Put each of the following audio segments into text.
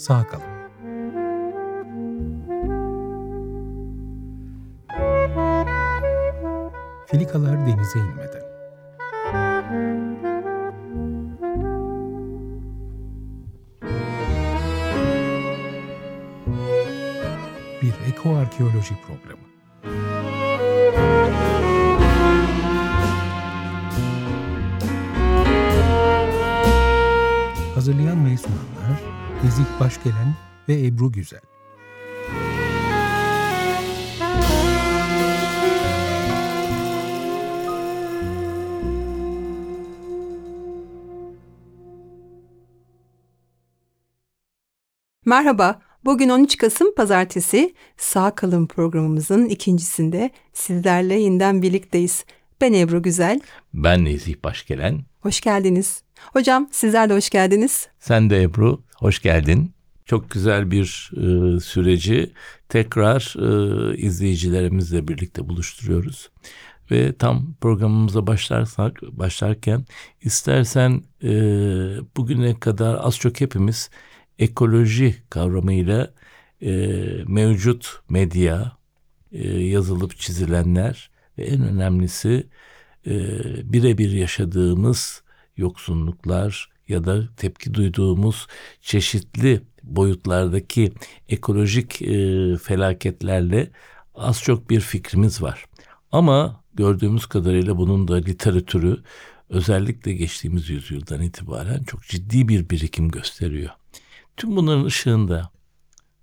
sağ kalın. Filikalar denize inmeden. Bir ekoarkeoloji programı. Hazırlayan ve sunanlar Nezih Başgelen ve Ebru Güzel. Merhaba, bugün 13 Kasım Pazartesi Sağ Kalın programımızın ikincisinde sizlerle yeniden birlikteyiz. Ben Ebru Güzel. Ben Nezih Başgelen. Hoş geldiniz. Hocam sizler de hoş geldiniz. Sen de Ebru, hoş geldin. Çok güzel bir e, süreci tekrar e, izleyicilerimizle birlikte buluşturuyoruz. Ve tam programımıza başlarsak başlarken istersen e, bugüne kadar az çok hepimiz ekoloji kavramıyla e, mevcut medya, e, yazılıp çizilenler ve en önemlisi e, birebir yaşadığımız yoksunluklar ya da tepki duyduğumuz çeşitli boyutlardaki ekolojik e, felaketlerle az çok bir fikrimiz var. Ama gördüğümüz kadarıyla bunun da literatürü özellikle geçtiğimiz yüzyıldan itibaren çok ciddi bir birikim gösteriyor. Tüm bunların ışığında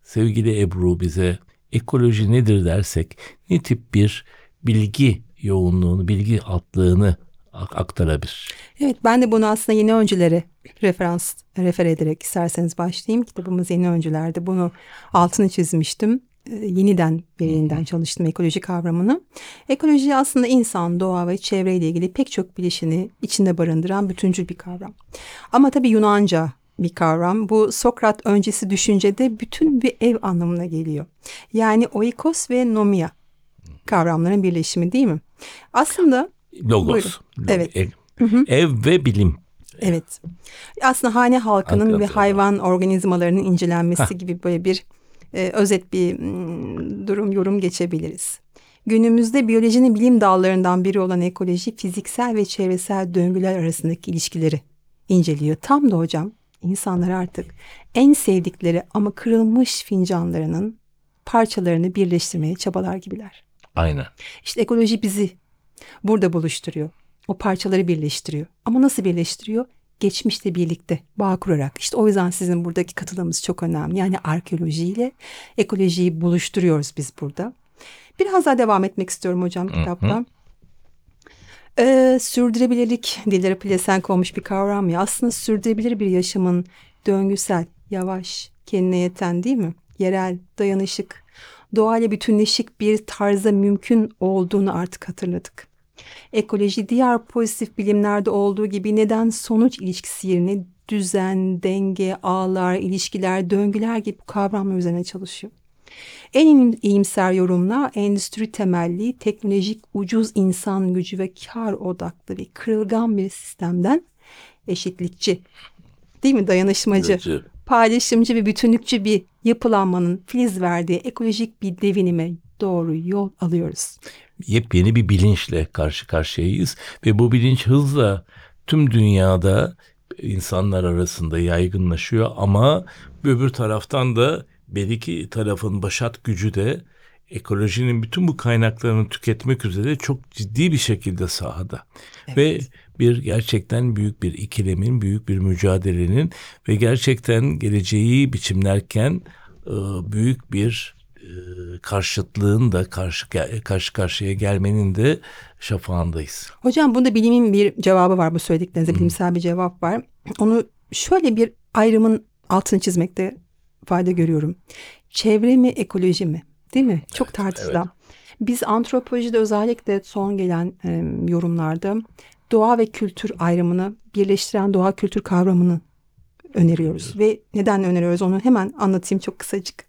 sevgili Ebru bize ekoloji nedir dersek ne tip bir bilgi yoğunluğunu, bilgi altlığını aktarabilir. Evet ben de bunu aslında yeni öncülere referans refer ederek isterseniz başlayayım. Kitabımız yeni öncülerde bunu altını çizmiştim. Ee, yeniden bir yeniden çalıştım ekoloji kavramını. Ekoloji aslında insan, doğa ve çevreyle ilgili pek çok bilişini içinde barındıran bütüncül bir kavram. Ama tabii Yunanca bir kavram. Bu Sokrat öncesi düşüncede bütün bir ev anlamına geliyor. Yani oikos ve nomia kavramların birleşimi değil mi? Aslında Logos. Buyurun. Evet. Ev, ev ve bilim. Evet. Aslında hane halkının Halk ve hayvan organizmalarının incelenmesi Heh. gibi böyle bir e, özet bir durum yorum geçebiliriz. Günümüzde biyolojinin bilim dallarından biri olan ekoloji fiziksel ve çevresel döngüler arasındaki ilişkileri inceliyor. Tam da hocam insanlar artık en sevdikleri ama kırılmış fincanlarının parçalarını birleştirmeye çabalar gibiler. Aynen. İşte ekoloji bizi burada buluşturuyor. O parçaları birleştiriyor. Ama nasıl birleştiriyor? Geçmişle birlikte bağ kurarak. İşte o yüzden sizin buradaki katılımınız çok önemli. Yani arkeolojiyle ekolojiyi buluşturuyoruz biz burada. Biraz daha devam etmek istiyorum hocam kitapta. Ee, sürdürülebilirlik dilleri pelesenk olmuş bir kavram ya. Aslında sürdürülebilir bir yaşamın döngüsel, yavaş, kendine yeten değil mi? Yerel, dayanışık, doğayla bütünleşik bir tarza mümkün olduğunu artık hatırladık. Ekoloji diğer pozitif bilimlerde olduğu gibi neden sonuç ilişkisi yerine düzen, denge, ağlar, ilişkiler, döngüler gibi kavramlar üzerine çalışıyor. En iyimser yorumlar endüstri temelli, teknolojik, ucuz insan gücü ve kar odaklı ve kırılgan bir sistemden eşitlikçi, değil mi dayanışmacı, Gücü. paylaşımcı ve bütünlükçü bir yapılanmanın filiz verdiği ekolojik bir devinime doğru yol alıyoruz. Yepyeni bir bilinçle karşı karşıyayız ve bu bilinç hızla tüm dünyada insanlar arasında yaygınlaşıyor ama öbür taraftan da belki tarafın başat gücü de ekolojinin bütün bu kaynaklarını tüketmek üzere çok ciddi bir şekilde sahada. Ve bir gerçekten büyük bir ikilemin, büyük bir mücadelenin ve gerçekten geleceği biçimlerken e, büyük bir karşıtlığın da karşı karşı karşıya gelmenin de şafağındayız. Hocam bunda bilimin bir cevabı var bu söylediklerinize bilimsel bir cevap var. Onu şöyle bir ayrımın altını çizmekte fayda görüyorum. Çevre mi ekoloji mi? Değil mi? Çok tartışılan. Biz antropolojide özellikle son gelen e, yorumlarda doğa ve kültür ayrımını birleştiren doğa kültür kavramını öneriyoruz. Ve neden öneriyoruz onu hemen anlatayım çok kısacık.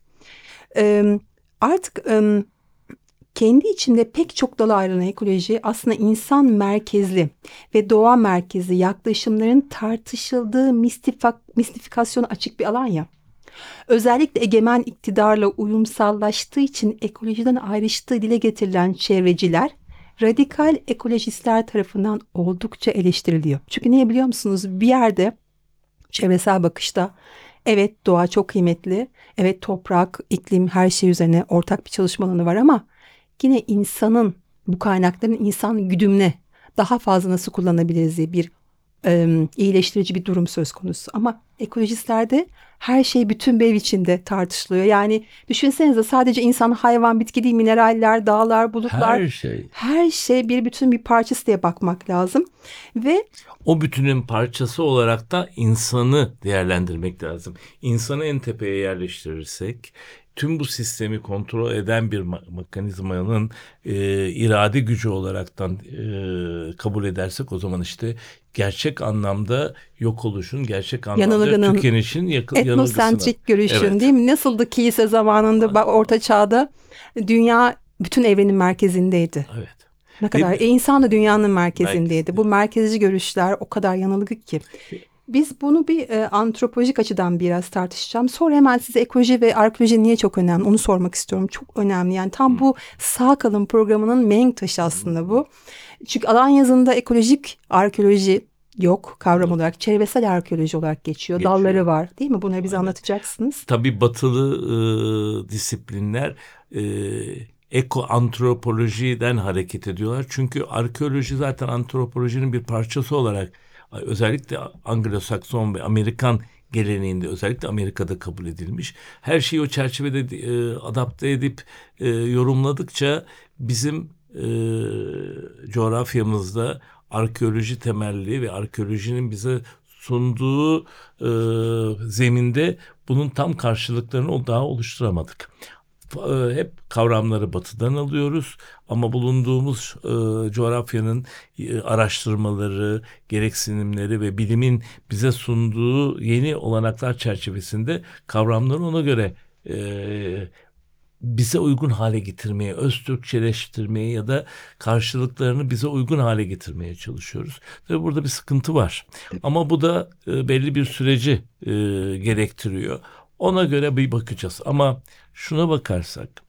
E, artık kendi içinde pek çok dala ayrılan ekoloji aslında insan merkezli ve doğa merkezli yaklaşımların tartışıldığı mistifak, mistifikasyona açık bir alan ya. Özellikle egemen iktidarla uyumsallaştığı için ekolojiden ayrıştığı dile getirilen çevreciler radikal ekolojistler tarafından oldukça eleştiriliyor. Çünkü niye biliyor musunuz? Bir yerde çevresel bakışta evet doğa çok kıymetli. Evet toprak, iklim her şey üzerine ortak bir çalışma alanı var ama yine insanın bu kaynakların insan güdümüne daha fazla nasıl kullanabiliriz diye bir e, iyileştirici bir durum söz konusu. Ama ekolojistlerde her şey bütün bir ev içinde tartışılıyor. Yani düşünsenize sadece insan, hayvan, bitki değil, mineraller, dağlar, bulutlar. Her şey. Her şey bir bütün bir parçası diye bakmak lazım. Ve O bütünün parçası olarak da insanı değerlendirmek lazım. İnsanı en tepeye yerleştirirsek tüm bu sistemi kontrol eden bir ma- mekanizmanın e, irade gücü olaraktan e, kabul edersek o zaman işte gerçek anlamda yok oluşun, gerçek anlamda Yanılgının, tükenişin yakın etnosentrik görüşün Evet. değil mi? Nasıldı kilise zamanında bak orta çağda dünya bütün evrenin merkezindeydi. Evet. Ne kadar e, insan da dünyanın merkezindeydi. Merkezinde. Bu merkezci görüşler o kadar yanılgı ki. Biz bunu bir e, antropolojik açıdan biraz tartışacağım. Sonra hemen size ekoloji ve arkeoloji niye çok önemli onu sormak istiyorum. Çok önemli yani tam bu sağ kalın programının menk taşı aslında bu. Çünkü alan yazında ekolojik arkeoloji yok kavram olarak. Çevresel arkeoloji olarak geçiyor. Geçiyor. Dalları var değil mi? Bunları bize Aynen. anlatacaksınız. Tabii batılı e, disiplinler e, eko antropolojiden hareket ediyorlar. Çünkü arkeoloji zaten antropolojinin bir parçası olarak özellikle Anglo-Sakson ve Amerikan geleneğinde özellikle Amerika'da kabul edilmiş. Her şeyi o çerçevede e, adapte edip e, yorumladıkça bizim e, coğrafyamızda arkeoloji temelli ve arkeolojinin bize sunduğu e, zeminde bunun tam karşılıklarını o daha oluşturamadık. E, Hep kavramları batıdan alıyoruz ama bulunduğumuz e, coğrafyanın e, araştırmaları, gereksinimleri ve bilimin bize sunduğu yeni olanaklar çerçevesinde kavramları ona göre e, bize uygun hale getirmeye, öz Türkçeleştirmeye ya da karşılıklarını bize uygun hale getirmeye çalışıyoruz. Tabii burada bir sıkıntı var. Ama bu da e, belli bir süreci e, gerektiriyor. Ona göre bir bakacağız. Ama şuna bakarsak,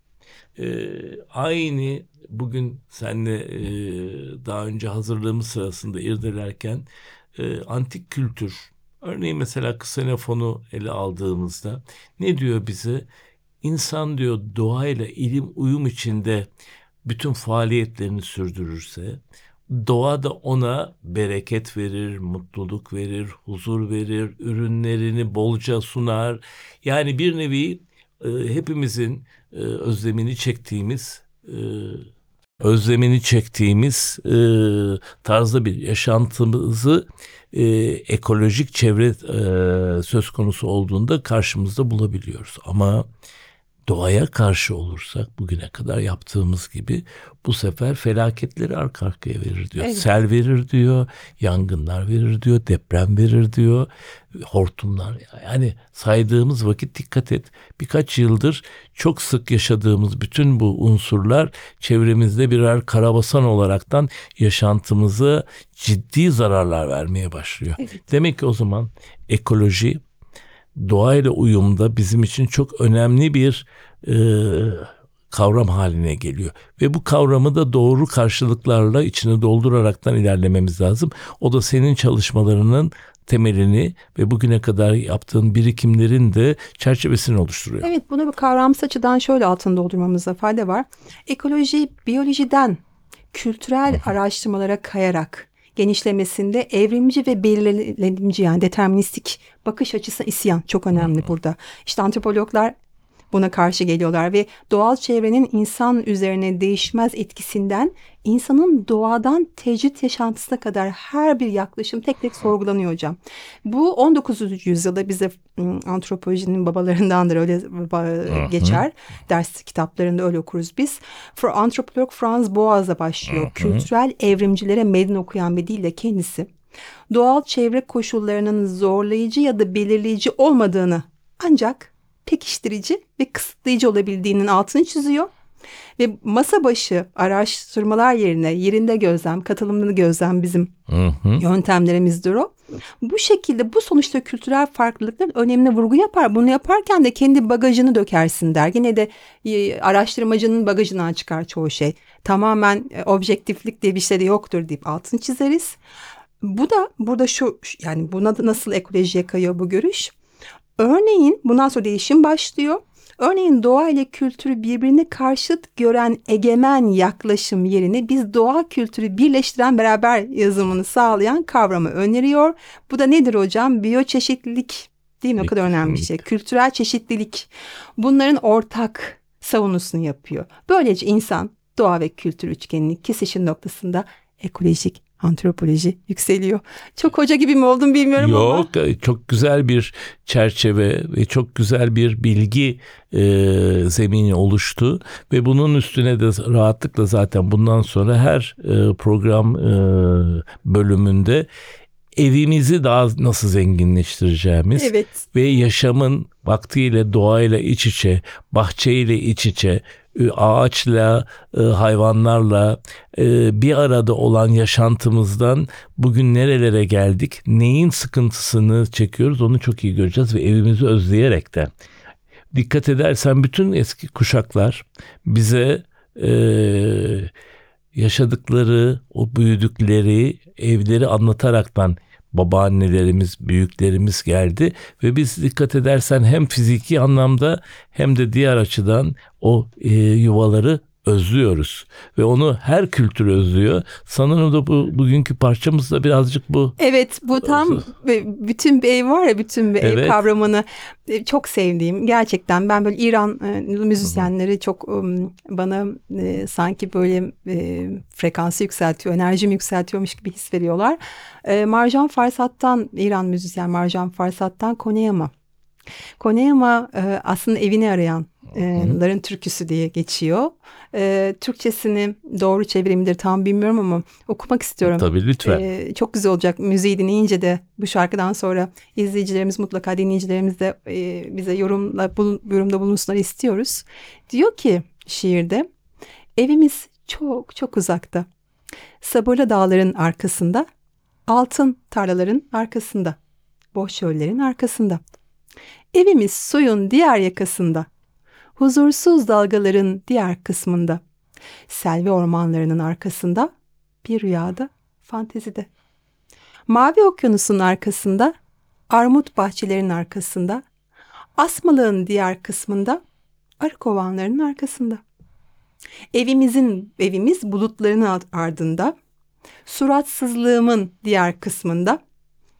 e, aynı bugün seninle e, daha önce hazırlığımız sırasında irdelerken e, antik kültür, örneğin mesela Ksenofonu ele aldığımızda ne diyor bize? İnsan diyor doğayla ilim uyum içinde bütün faaliyetlerini sürdürürse doğa da ona bereket verir, mutluluk verir, huzur verir, ürünlerini bolca sunar. Yani bir nevi e, hepimizin e, özlemini çektiğimiz e, özlemini çektiğimiz e, tarzda bir yaşantımızı e, ekolojik çevre e, söz konusu olduğunda karşımızda bulabiliyoruz. Ama doğaya karşı olursak bugüne kadar yaptığımız gibi bu sefer felaketleri arka arkaya verir diyor. Evet. Sel verir diyor, yangınlar verir diyor, deprem verir diyor, hortumlar. Yani saydığımız vakit dikkat et. Birkaç yıldır çok sık yaşadığımız bütün bu unsurlar çevremizde birer karabasan olaraktan yaşantımıza ciddi zararlar vermeye başlıyor. Evet. Demek ki o zaman ekoloji doğayla uyumda bizim için çok önemli bir e, kavram haline geliyor. Ve bu kavramı da doğru karşılıklarla içine dolduraraktan ilerlememiz lazım. O da senin çalışmalarının temelini ve bugüne kadar yaptığın birikimlerin de çerçevesini oluşturuyor. Evet bunu bir kavramsal açıdan şöyle altını doldurmamızda fayda var. Ekoloji biyolojiden kültürel araştırmalara kayarak genişlemesinde evrimci ve belirlenimci yani deterministik bakış açısı isyan çok önemli burada. İşte antropologlar buna karşı geliyorlar ve doğal çevrenin insan üzerine değişmez etkisinden insanın doğadan tecrit yaşantısına kadar her bir yaklaşım tek tek sorgulanıyor hocam. Bu 19. yüzyılda bize antropolojinin babalarındandır öyle geçer. Ders kitaplarında öyle okuruz biz. For antropolog Franz Boas'la başlıyor. Kültürel evrimcilere meydan okuyan bir dille kendisi doğal çevre koşullarının zorlayıcı ya da belirleyici olmadığını ancak pekiştirici ve kısıtlayıcı olabildiğinin altını çiziyor. Ve masa başı araştırmalar yerine yerinde gözlem, katılımlı gözlem bizim Hı hı. yöntemlerimizdir o. Bu şekilde bu sonuçta kültürel farklılıkların önemine vurgu yapar. Bunu yaparken de kendi bagajını dökersin der. Yine de e, araştırmacının bagajından çıkar çoğu şey. Tamamen e, objektiflik diye bir şey de yoktur deyip altını çizeriz. Bu da burada şu yani buna da nasıl ekolojiye kayıyor bu görüş? Örneğin bundan sonra değişim başlıyor. Örneğin doğa ile kültürü birbirine karşıt gören egemen yaklaşım yerine biz doğa kültürü birleştiren beraber yazımını sağlayan kavramı öneriyor. Bu da nedir hocam? Biyoçeşitlilik değil mi? O kadar önemli bir şey. Kültürel çeşitlilik. Bunların ortak savunusunu yapıyor. Böylece insan doğa ve kültür üçgeninin kesişim noktasında ekolojik antropoloji yükseliyor. Çok hoca gibi mi oldum bilmiyorum ama. Yok e, çok güzel bir çerçeve ve çok güzel bir bilgi e, zemini oluştu ve bunun üstüne de rahatlıkla zaten bundan sonra her e, program e, bölümünde evimizi daha nasıl zenginleştireceğimiz Evet. ve yaşamın vaktiyle doğayla iç içe, bahçeyle iç içe, ağaçla, hayvanlarla bir arada olan yaşantımızdan bugün nerelere geldik, neyin sıkıntısını çekiyoruz onu çok iyi göreceğiz ve evimizi özleyerek de. Dikkat edersen bütün eski kuşaklar bize e, yaşadıkları, o büyüdükleri evleri anlataraktan babaannelerimiz, büyüklerimiz geldi ve biz dikkat edersen hem fiziki anlamda hem de diğer açıdan o e, yuvaları özlüyoruz ve onu her kültür özlüyor. Sanırım da bu bugünkü parçamız da birazcık bu. Evet bu tam bütün bir ev var ya bütün bir ev Evet. kavramını e, çok sevdiğim gerçekten ben böyle İran e, müzisyenleri çok bana e, sanki böyle frekansı yükseltiyor enerjimi yükseltiyormuş gibi his veriyorlar. Marjan Farsat'tan İran müzisyen Marjan Farsat'tan Koneyama. Koneyama e, aslında evini arayanların türküsü diye geçiyor. E, Türkçesini doğru çevirimidir tam bilmiyorum ama okumak istiyorum. Tabii lütfen. Ee, çok güzel olacak müziği dinleyince de bu şarkıdan sonra izleyicilerimiz mutlaka dinleyicilerimiz de e, bize yorumla bulun, yorumda bulunsunlar istiyoruz. Diyor ki şiirde evimiz çok çok uzakta. Sabırlı dağların arkasında, altın tarlaların arkasında, boş çöllerin arkasında. Evimiz suyun diğer yakasında, huzursuz dalgaların diğer kısmında, selvi ormanlarının arkasında, bir rüyada, fantezide. Mavi okyanusun arkasında, armut bahçelerinin arkasında, asmalığın diğer kısmında, arı kovanlarının arkasında. Evimizin, evimiz bulutların ard- ardında, suratsızlığımın diğer kısmında,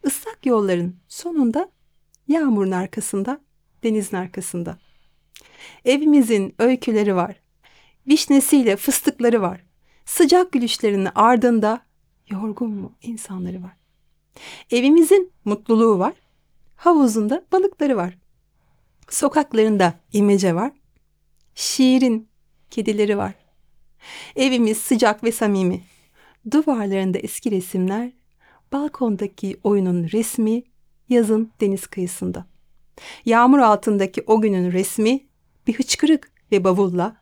ıslak yolların sonunda, yağmurun arkasında, denizin arkasında. Evimizin öyküleri var. Vişnesiyle fıstıkları var. Sıcak gülüşlerinin ardında yorgun mu insanları var. Evimizin mutluluğu var. Havuzunda balıkları var. Sokaklarında imece var. Şiirin kedileri var. Evimiz sıcak ve samimi. Duvarlarında eski resimler, balkondaki oyunun resmi, yazın deniz kıyısında. Yağmur altındaki o günün resmi bir hıçkırık ve bavulla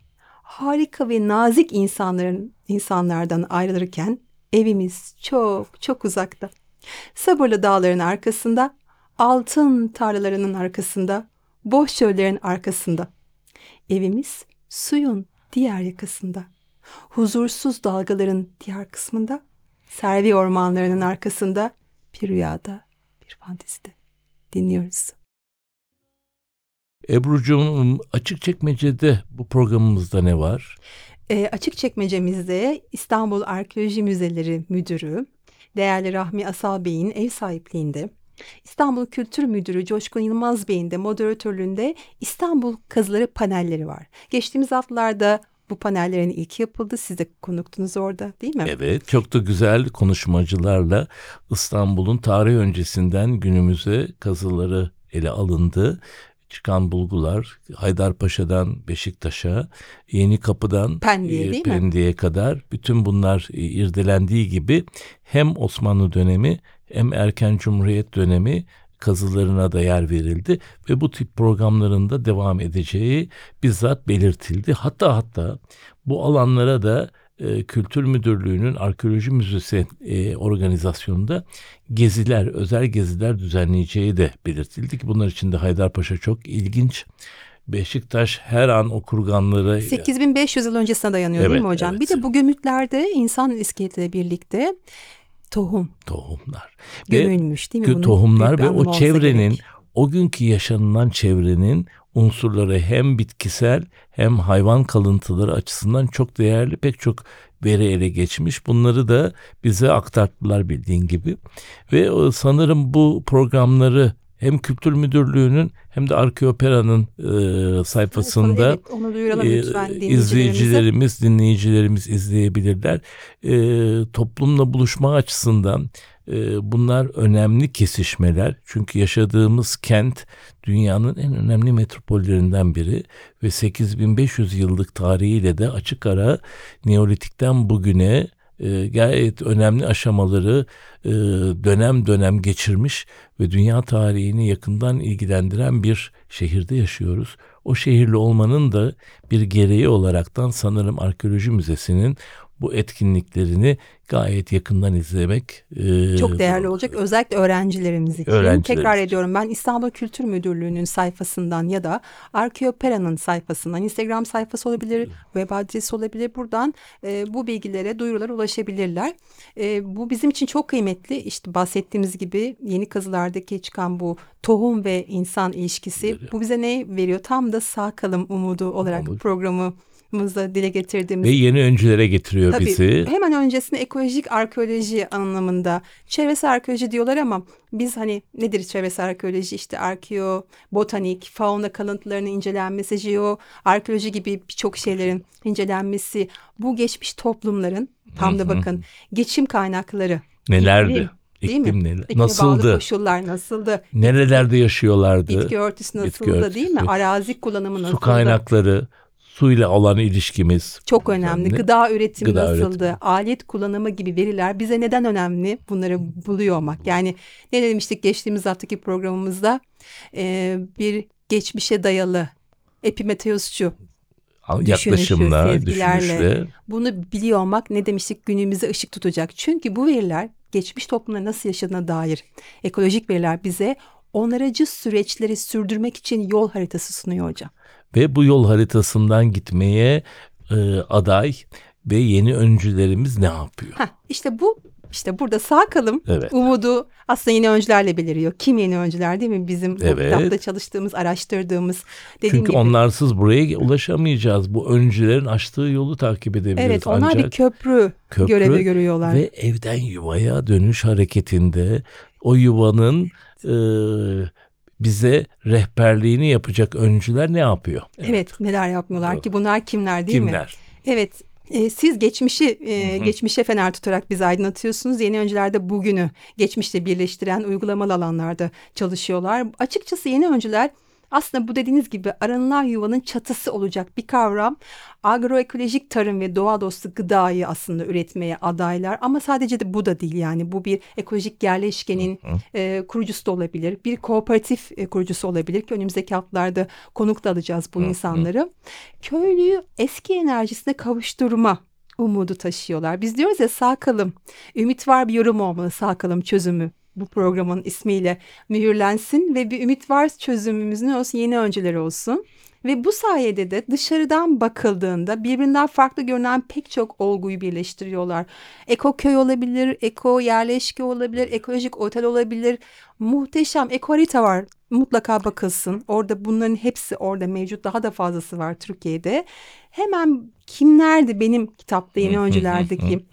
harika ve nazik insanların insanlardan ayrılırken evimiz çok çok uzakta. Sabırlı dağların arkasında, altın tarlalarının arkasında, boş çöllerin arkasında. Evimiz suyun diğer yakasında. Huzursuz dalgaların diğer kısmında, servi ormanlarının arkasında, bir rüyada, bir fantezide. Dinliyoruz. Ebru'cum açık çekmecede bu programımızda ne var? E, açık çekmecemizde İstanbul Arkeoloji Müzeleri Müdürü değerli Rahmi Asal Bey'in ev sahipliğinde İstanbul Kültür Müdürü Coşkun Yılmaz Bey'in de moderatörlüğünde İstanbul kazıları panelleri var. Geçtiğimiz haftalarda bu panellerin ilk yapıldı. Siz de konuktunuz orada değil mi? Evet çok da güzel konuşmacılarla İstanbul'un tarih öncesinden günümüze kazıları ele alındı. Çıkan bulgular Haydarpaşa'dan Beşiktaş'a, Yeni Kapı'dan Pendik'e e? Pendik'e kadar bütün bunlar e, irdelendiği gibi hem Osmanlı dönemi hem erken Cumhuriyet dönemi kazılarına da yer verildi ve bu tip programların da devam edeceği bizzat belirtildi. Hatta hatta bu alanlara da e, Kültür Müdürlüğü'nün Arkeoloji Müzesi e, organizasyonunda geziler, özel geziler düzenleyeceği de belirtildi ki bunlar için de Haydarpaşa çok ilginç. Beşiktaş her an o kurganları 8500 yıl öncesine dayanıyor değil Evet, mi hocam? evet. Bir de bu gömütlerde insan iskeletiyle birlikte tohum tohumlar. Gömülmüş değil mi? Bunun tohumlar ve o çevrenin gerek. o günkü yaşanılan çevrenin unsurları hem bitkisel hem hayvan kalıntıları açısından çok değerli pek çok veri ele geçmiş. Bunları da bize aktarttılar bildiğin gibi. Ve e, sanırım bu programları hem Kültür Müdürlüğü'nün hem de Arkeopera'nın e, sayfasında Evet, onu duyuralım e, lütfen izleyicilerimiz, dinleyicilerimiz izleyebilirler. E, toplumla buluşma açısından e, bunlar önemli kesişmeler. Çünkü yaşadığımız kent dünyanın en önemli metropollerinden biri ve 8500 yıllık tarihiyle de açık ara Neolitik'ten bugüne e, gayet önemli aşamaları e, dönem dönem geçirmiş ve dünya tarihini yakından ilgilendiren bir şehirde yaşıyoruz. O şehirli olmanın da bir gereği olaraktan sanırım Arkeoloji Müzesi'nin bu etkinliklerini gayet yakından izlemek e, Çok değerli olacak özellikle öğrencilerimiz için. Öğrencilerimiz Tekrar ediyorum ben İstanbul Kültür Müdürlüğü'nün sayfasından ya da Arkeopera'nın sayfasından Instagram sayfası olabilir, web adresi olabilir. Buradan e, bu bilgilere, duyurulara ulaşabilirler. E, bu bizim için çok kıymetli. İşte bahsettiğimiz gibi yeni kazılardaki çıkan bu tohum ve insan ilişkisi bu bize ne veriyor? Tam da sağ kalım umudu olarak Umut. Programımızda dile getirdiğimiz ve yeni öncülere getiriyor Tabii bizi. hemen öncesinde ekolojik arkeoloji anlamında çevresel arkeoloji diyorlar ama biz hani nedir çevresel arkeoloji işte arkeo, botanik, fauna kalıntılarının incelenmesi, jeo, arkeoloji gibi birçok şeylerin incelenmesi bu geçmiş toplumların tam da bakın geçim kaynakları Nelerdi? iklim, değil mi? Neler? İklime bağlı Nasıldı? koşullar nasıldı? Nerelerde yaşıyorlardı? Bitki örtüsü Bitki nasıldı örtüsü. değil mi? Arazi kullanımı nasıldı? Su kaynakları, suyla olan ilişkimiz. Çok önemli. Önemli. Gıda üretimi Gıda nasıldı? üretimi. Alet kullanımı gibi veriler bize neden önemli? Bunları buluyor olmak. Yani ne demiştik geçtiğimiz haftaki programımızda? Ee, bir geçmişe dayalı epimeteosçu yaklaşımla, düşünüşle. bunu biliyor olmak ne demiştik günümüze ışık tutacak. Çünkü bu veriler geçmiş toplumda nasıl yaşadığına dair ekolojik veriler bize onarıcı süreçleri sürdürmek için yol haritası sunuyor hocam. Ve bu yol haritasından gitmeye e, aday ve yeni öncülerimiz ne yapıyor? Heh, işte bu işte burada sağ kalım Evet. umudu aslında yeni öncülerle beliriyor. Kim yeni öncüler değil mi? Bizim Evet. kitapta çalıştığımız, araştırdığımız dediğim Çünkü gibi. onlarsız buraya ulaşamayacağız. Bu öncülerin açtığı yolu takip edebiliriz. Evet onlar Ancak bir köprü, köprü görevi görüyorlar. ve evden yuvaya dönüş hareketinde o yuvanın e, bize rehberliğini yapacak öncüler ne yapıyor? evet. neler yapmıyorlar Doğru. ki bunlar kimler değil mi? Kimler? Evet. e, siz geçmişi e, geçmişe fener tutarak bizi aydınlatıyorsunuz. Yeni öncülerde bugünü geçmişte birleştiren uygulamalı alanlarda çalışıyorlar. Açıkçası yeni öncüler aslında bu dediğiniz gibi aranılan yuvanın çatısı olacak bir kavram. Agroekolojik tarım ve doğa dostu gıdayı aslında üretmeye adaylar ama sadece de bu da değil yani bu bir ekolojik yerleşkenin e, kurucusu da olabilir. Bir kooperatif e, kurucusu olabilir ki önümüzdeki haftalarda konuk da alacağız bu Hı hı. insanları. Köylüyü eski enerjisine kavuşturma umudu taşıyorlar. Biz diyoruz ya sağ kalım, ümit var bir yorum olmalı sağ kalım çözümü bu programın ismiyle mühürlensin ve bir ümit var çözümümüz ne olsun yeni önceleri olsun. Ve bu sayede de dışarıdan bakıldığında birbirinden farklı görünen pek çok olguyu birleştiriyorlar. Eko köy olabilir, eko yerleşke olabilir, ekolojik otel olabilir. Muhteşem eko harita var. Mutlaka bakılsın. Orada bunların hepsi orada mevcut. Daha da fazlası var Türkiye'de. Hemen kimlerdi benim kitapta yeni öncülerdeki.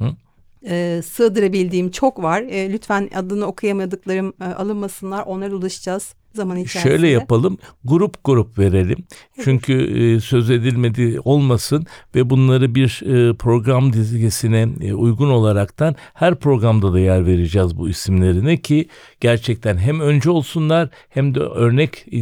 E, sığdırabildiğim çok var. E, lütfen adını okuyamadıklarım e, alınmasınlar. Onlara ulaşacağız zaman içerisinde. Şöyle yapalım grup grup verelim çünkü e, söz edilmedi olmasın ve bunları bir e, program dizgesine e, uygun olaraktan her programda da yer vereceğiz bu isimlerine ki gerçekten hem önce olsunlar hem de örnek e,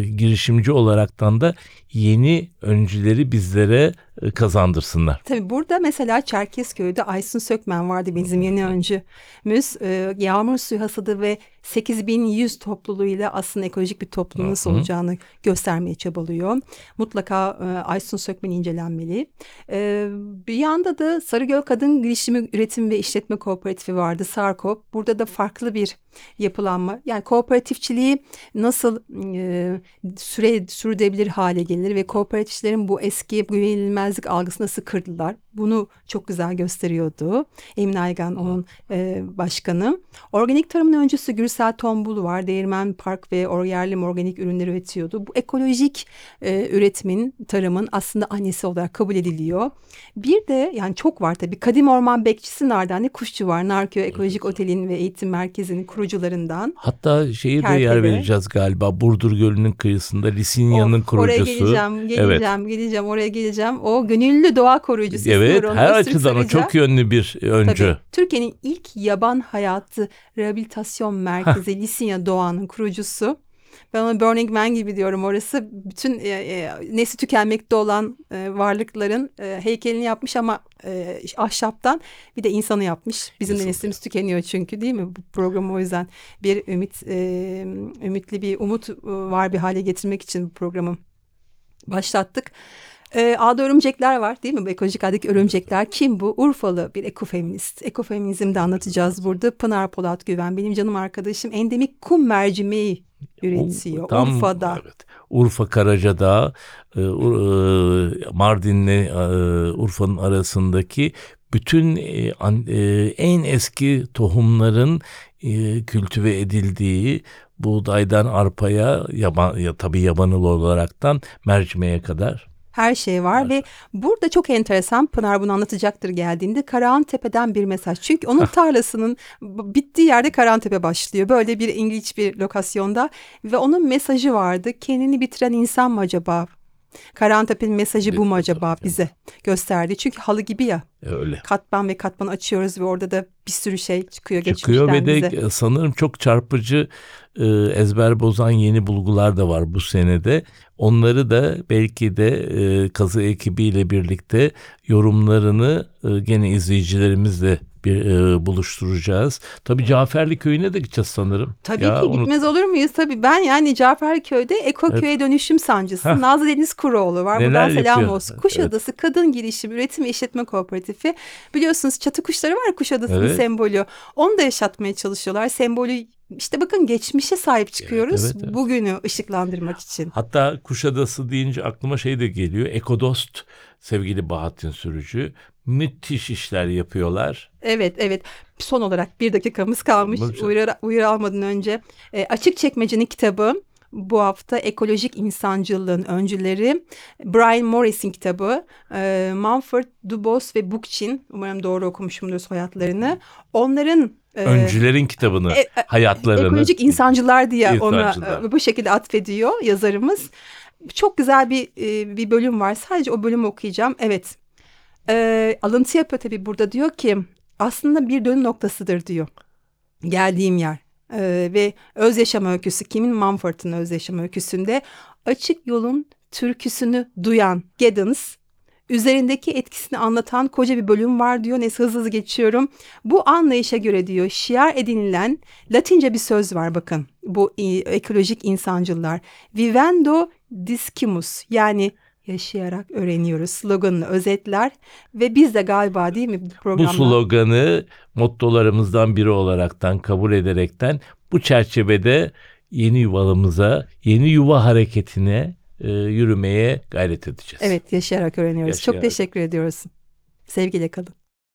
girişimci olaraktan da yeni öncüleri bizlere e, kazandırsınlar. Tabii burada mesela Çerkezköy'de Aysun Sökmen vardı bizim yeni öncümüz. Ee, yağmur suyu hasadı ve 8100 topluluğuyla aslında ekolojik bir toplum nasıl olacağını göstermeye çabalıyor. Mutlaka e, Aysun Sökmen incelenmeli. Bir yanda da Sarıgöl Kadın Girişimi Üretim ve İşletme Kooperatifi vardı Sarkop. Burada da farklı bir yapılanma. Yani kooperatifçiliği nasıl e, süre sürdürülebilir hale gelir ve kooperatifçilerin bu eski güvenilmezlik algısını nasıl kırdılar? Bunu çok güzel gösteriyordu. Emin Aygan onun e, başkanı. Organik tarımın öncüsü Gürsel Tombul var. Değirmen Park ve yerli organik ürünler üretiyordu. Bu ekolojik e, üretimin, tarımın aslında annesi olarak kabul ediliyor. Bir de yani çok var tabii. Kadim Orman Bekçisi Nardane Kuşçu var. Narköy Ekolojik Otel'in ve Eğitim Merkezi'nin kurucularından. Hatta şehir de yer vereceğiz galiba. Burdur Gölü'nün kıyısında Lisinya'nın Oraya kurucusu. geleceğim, geleceğim, geleceğim, oraya geleceğim. O gönüllü doğa koruyucusu. Evet, Sınır her açıdan o çok yönlü bir öncü. Türkiye'nin ilk yaban hayatı rehabilitasyon merkezi Lisinya Doğan'ın kurucusu. Ben ona Burning Man gibi diyorum orası. Bütün e, e, nesli tükenmekte olan e, varlıkların e, heykelini yapmış ama e, ahşaptan bir de insanı yapmış. Bizim de neslimiz tükeniyor çünkü değil mi? Bu programı o yüzden bir ümit, e, ümitli bir umut e, var bir hale getirmek için bu programı başlattık. E, Ağda örümcekler var değil mi? Bu ekolojik ağdaki örümcekler. Kim bu? Urfalı bir ekofeminist. Ekofeminizmi de anlatacağız burada. Pınar Polat Güven benim canım arkadaşım. Endemik kum mercimeği üretiyor. Tam, Urfa'da. Evet. Urfa Karacadağ, e, e, Mardin'le e, Urfa'nın arasındaki bütün en eski tohumların kültüve edildiği buğdaydan arpaya yaban ya tabii yabanıl olaraktan mercimeğe kadar Her şey var ve burada çok enteresan Pınar bunu anlatacaktır geldiğinde Karahan Tepe'den bir mesaj. Çünkü onun tarlasının bittiği yerde Karahan Tepe başlıyor. Böyle bir İngiliz bir lokasyonda ve onun mesajı vardı. Kendini bitiren insan mı acaba? Karahan Tepe'nin mesajı bu mu acaba bize gösterdi. Çünkü halı gibi ya öyle. katman ve katman açıyoruz ve orada da bir sürü şey çıkıyor çıkıyor ve geçmişten de bize. sanırım çok çarpıcı e, ezber bozan yeni bulgular da var bu senede. Onları da belki de e, kazı ekibiyle birlikte yorumlarını e, gene izleyicilerimizle bir e, buluşturacağız. Tabii Caferli köyüne de gideceğiz sanırım. Tabii Ya, ki gitmez olur muyuz? Tabii ben yani Caferköy'de Ekoköy'e dönüşüm sancısı. Heh. Nazlı Deniz Kuroğlu var. Neler Buradan selam yapıyor? olsun. Kuşadası Kadın Girişim Üretim ve İşletme Kooperatifi. Biliyorsunuz çatı kuşları var Kuşadası'nın Evet. sembolü. Onu da yaşatmaya çalışıyorlar. Sembolü işte bakın geçmişe sahip çıkıyoruz. evet, evet. Bugünü ışıklandırmak için. Hatta Kuşadası deyince aklıma şey de geliyor. Ekodost sevgili Bahattin Sürücü. Müthiş işler yapıyorlar. Evet evet son olarak bir dakikamız kalmış uyarı, uyarı almadan önce. E, Açık Çekmece'nin kitabı bu hafta ekolojik insancılığın öncüleri Brian Morris'in kitabı e, Mumford, Dubos ve Bookchin umarım doğru okumuşumdur soyadlarını onların Öncülerin kitabını, e, e, hayatlarını. ekolojik insancılar diye ona İnsancılar. e, bu şekilde atfediyor yazarımız. Çok güzel bir e, bir bölüm var. Sadece o bölümü okuyacağım. Evet. E, alıntı yapıyor tabii burada diyor ki aslında bir dönüm noktasıdır diyor. Geldiğim yer. E, ve öz yaşam öyküsü kimin Mumford'un öz yaşam öyküsünde açık yolun türküsünü duyan Giddens üzerindeki etkisini anlatan koca bir bölüm var diyor. Neyse hızlı hızlı geçiyorum. Bu anlayışa göre diyor şiar edinilen Latince bir söz var bakın. Bu e, ekolojik insancılar. Vivendo discimus yani yaşayarak öğreniyoruz sloganını özetler ve biz de galiba değil mi bu Bu programda? sloganı mottolarımızdan biri olaraktan kabul ederekten bu çerçevede yeni yuvalımıza, yeni yuva hareketine e, yürümeye gayret edeceğiz. Evet yaşayarak öğreniyoruz. Çok Yaşayarak. teşekkür ediyoruz. Sevgiyle kalın.